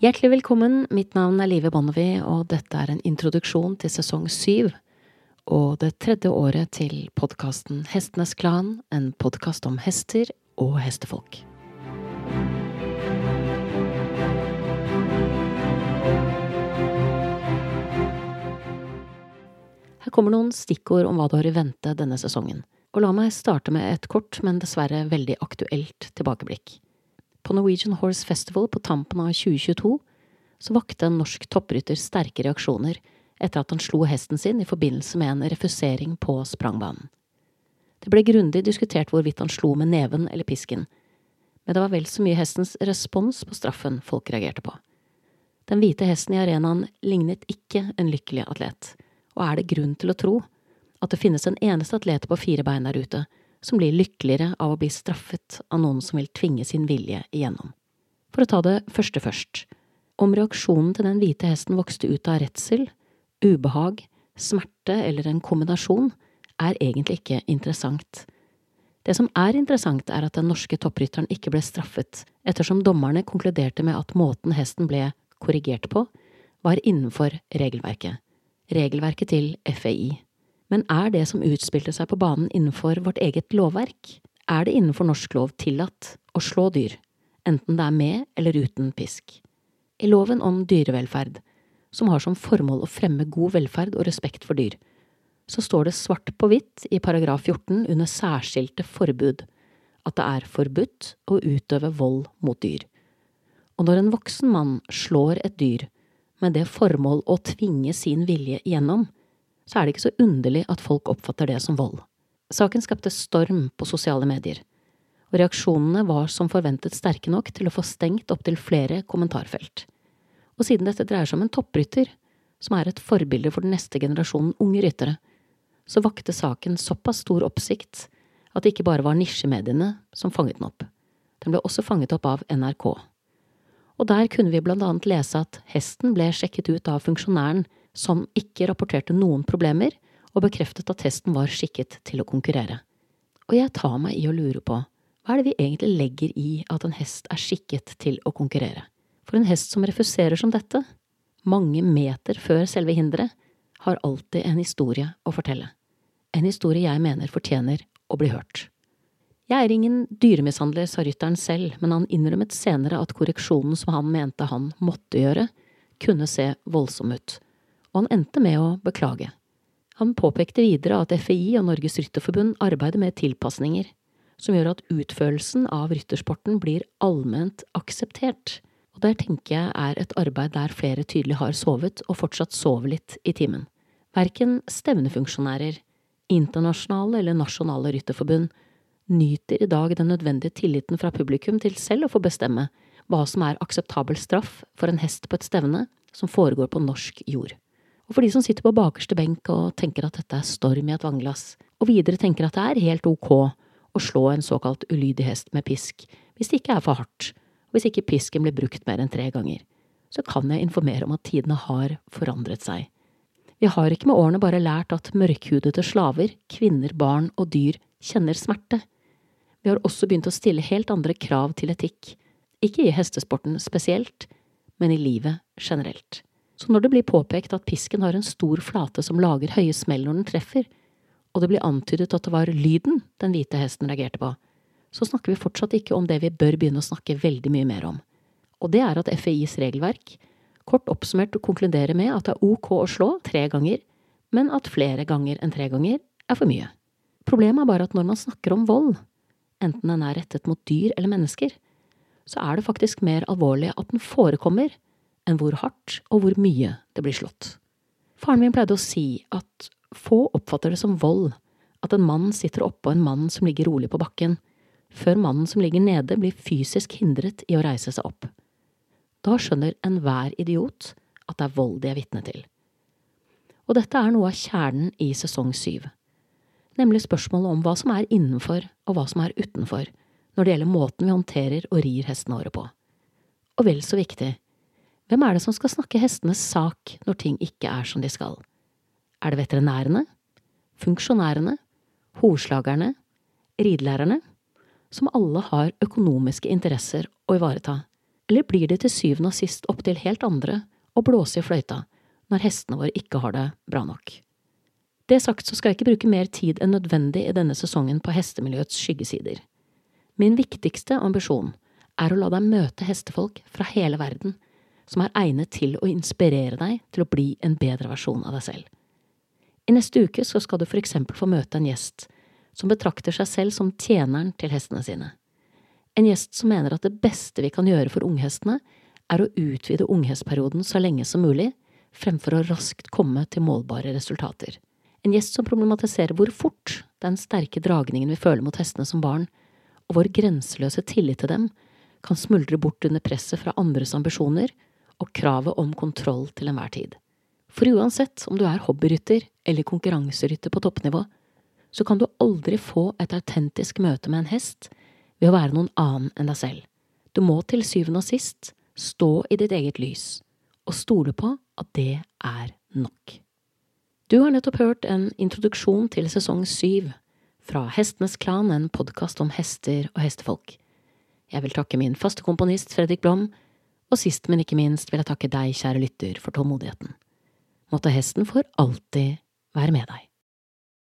Hjertelig velkommen, mitt navn er Live Bonnevie, og dette er en introduksjon til sesong syv og det tredje året til podkasten Hestenes Klan, en podkast om hester og hestefolk. Her kommer noen stikkord om hva du har i vente denne sesongen, og la meg starte med et kort, men dessverre veldig aktuelt tilbakeblikk. På Norwegian Horse Festival på tampen av 2022 så vakte en norsk topprytter sterke reaksjoner etter at han slo hesten sin i forbindelse med en refusering på sprangbanen. Det ble grundig diskutert hvorvidt han slo med neven eller pisken, men det var vel så mye hestens respons på straffen folk reagerte på. Den hvite hesten i arenaen lignet ikke en lykkelig atlet, og er det grunn til å tro at det finnes en eneste atlet på fire bein der ute som blir lykkeligere av å bli straffet av noen som vil tvinge sin vilje igjennom. For å ta det første først, om reaksjonen til den hvite hesten vokste ut av redsel, ubehag, smerte eller en kombinasjon, er egentlig ikke interessant. Det som er interessant, er at den norske topprytteren ikke ble straffet, ettersom dommerne konkluderte med at måten hesten ble korrigert på, var innenfor regelverket. Regelverket til FAI. Men er det som utspilte seg på banen innenfor vårt eget lovverk? Er det innenfor norsk lov tillatt å slå dyr, enten det er med eller uten pisk? I loven om dyrevelferd, som har som formål å fremme god velferd og respekt for dyr, så står det svart på hvitt i paragraf 14 under særskilte forbud at det er forbudt å utøve vold mot dyr. Og når en voksen mann slår et dyr med det formål å tvinge sin vilje igjennom, så er det ikke så underlig at folk oppfatter det som vold. Saken skapte storm på sosiale medier, og reaksjonene var som forventet sterke nok til å få stengt opptil flere kommentarfelt. Og siden dette dreier seg om en topprytter, som er et forbilde for den neste generasjonen unge ryttere, så vakte saken såpass stor oppsikt at det ikke bare var nisjemediene som fanget den opp. Den ble også fanget opp av NRK. Og der kunne vi blant annet lese at hesten ble sjekket ut av funksjonæren som ikke rapporterte noen problemer, og bekreftet at hesten var skikket til å konkurrere. Og jeg tar meg i å lure på, hva er det vi egentlig legger i at en hest er skikket til å konkurrere? For en hest som refuserer som dette, mange meter før selve hinderet, har alltid en historie å fortelle. En historie jeg mener fortjener å bli hørt. Jeg er ingen dyremishandler, sa rytteren selv, men han innrømmet senere at korreksjonen som han mente han måtte gjøre, kunne se voldsom ut og han endte med å beklage. Han påpekte videre at FI og Norges Rytterforbund arbeider med tilpasninger som gjør at utførelsen av ryttersporten blir allment akseptert, og der tenker jeg er et arbeid der flere tydelig har sovet og fortsatt sover litt i timen. Verken stevnefunksjonærer, internasjonale eller nasjonale rytterforbund nyter i dag den nødvendige tilliten fra publikum til selv å få bestemme hva som er akseptabel straff for en hest på et stevne som foregår på norsk jord. Og for de som sitter på bakerste benk og tenker at dette er storm i et vannglass, og videre tenker at det er helt ok å slå en såkalt ulydig hest med pisk hvis det ikke er for hardt, og hvis ikke pisken blir brukt mer enn tre ganger, så kan jeg informere om at tidene har forandret seg. Vi har ikke med årene bare lært at mørkhudete slaver, kvinner, barn og dyr kjenner smerte. Vi har også begynt å stille helt andre krav til etikk, ikke i hestesporten spesielt, men i livet generelt. Så når det blir påpekt at pisken har en stor flate som lager høye smell når den treffer, og det blir antydet at det var lyden den hvite hesten reagerte på, så snakker vi fortsatt ikke om det vi bør begynne å snakke veldig mye mer om. Og det er at FIs regelverk kort oppsummert konkluderer med at det er ok å slå tre ganger, men at flere ganger enn tre ganger er for mye. Problemet er bare at når man snakker om vold, enten den er rettet mot dyr eller mennesker, så er det faktisk mer alvorlig at den forekommer enn hvor hardt og hvor mye det blir slått. Faren min pleide å si at få oppfatter det som vold at en mann sitter oppå en mann som ligger rolig på bakken, før mannen som ligger nede blir fysisk hindret i å reise seg opp. Da skjønner enhver idiot at det er vold de er vitne til. Og dette er noe av kjernen i sesong syv, nemlig spørsmålet om hva som er innenfor og hva som er utenfor når det gjelder måten vi håndterer og rir hestene våre på. Og vel så viktig, hvem er det som skal snakke hestenes sak når ting ikke er som de skal? Er det veterinærene? Funksjonærene? Horslagerne? Ridelærerne? Som alle har økonomiske interesser å ivareta, Eller blir det til syvende og sist opp til helt andre å blåse i fløyta når hestene våre ikke har det bra nok? Det sagt så skal jeg ikke bruke mer tid enn nødvendig i denne sesongen på hestemiljøets skyggesider. Min viktigste ambisjon er å la deg møte hestefolk fra hele verden som er egnet til å inspirere deg til å bli en bedre versjon av deg selv. I neste uke så skal du for eksempel få møte en gjest som betrakter seg selv som tjeneren til hestene sine. En gjest som mener at det beste vi kan gjøre for unghestene, er å utvide unghestperioden så lenge som mulig, fremfor å raskt komme til målbare resultater. En gjest som problematiserer hvor fort den sterke dragningen vi føler mot hestene som barn, og vår grenseløse tillit til dem, kan smuldre bort under presset fra andres ambisjoner og kravet om kontroll til enhver tid. For uansett om du er hobbyrytter eller konkurranserytter på toppnivå, så kan du aldri få et autentisk møte med en hest ved å være noen annen enn deg selv. Du må til syvende og sist stå i ditt eget lys og stole på at det er nok. Du har nettopp hørt en introduksjon til sesong syv fra Hestenes Klan, en podkast om hester og hestefolk. Jeg vil takke min faste komponist Fredrik Blom, og sist, men ikke minst vil jeg takke deg, kjære lytter, for tålmodigheten. Måtte hesten for alltid være med deg.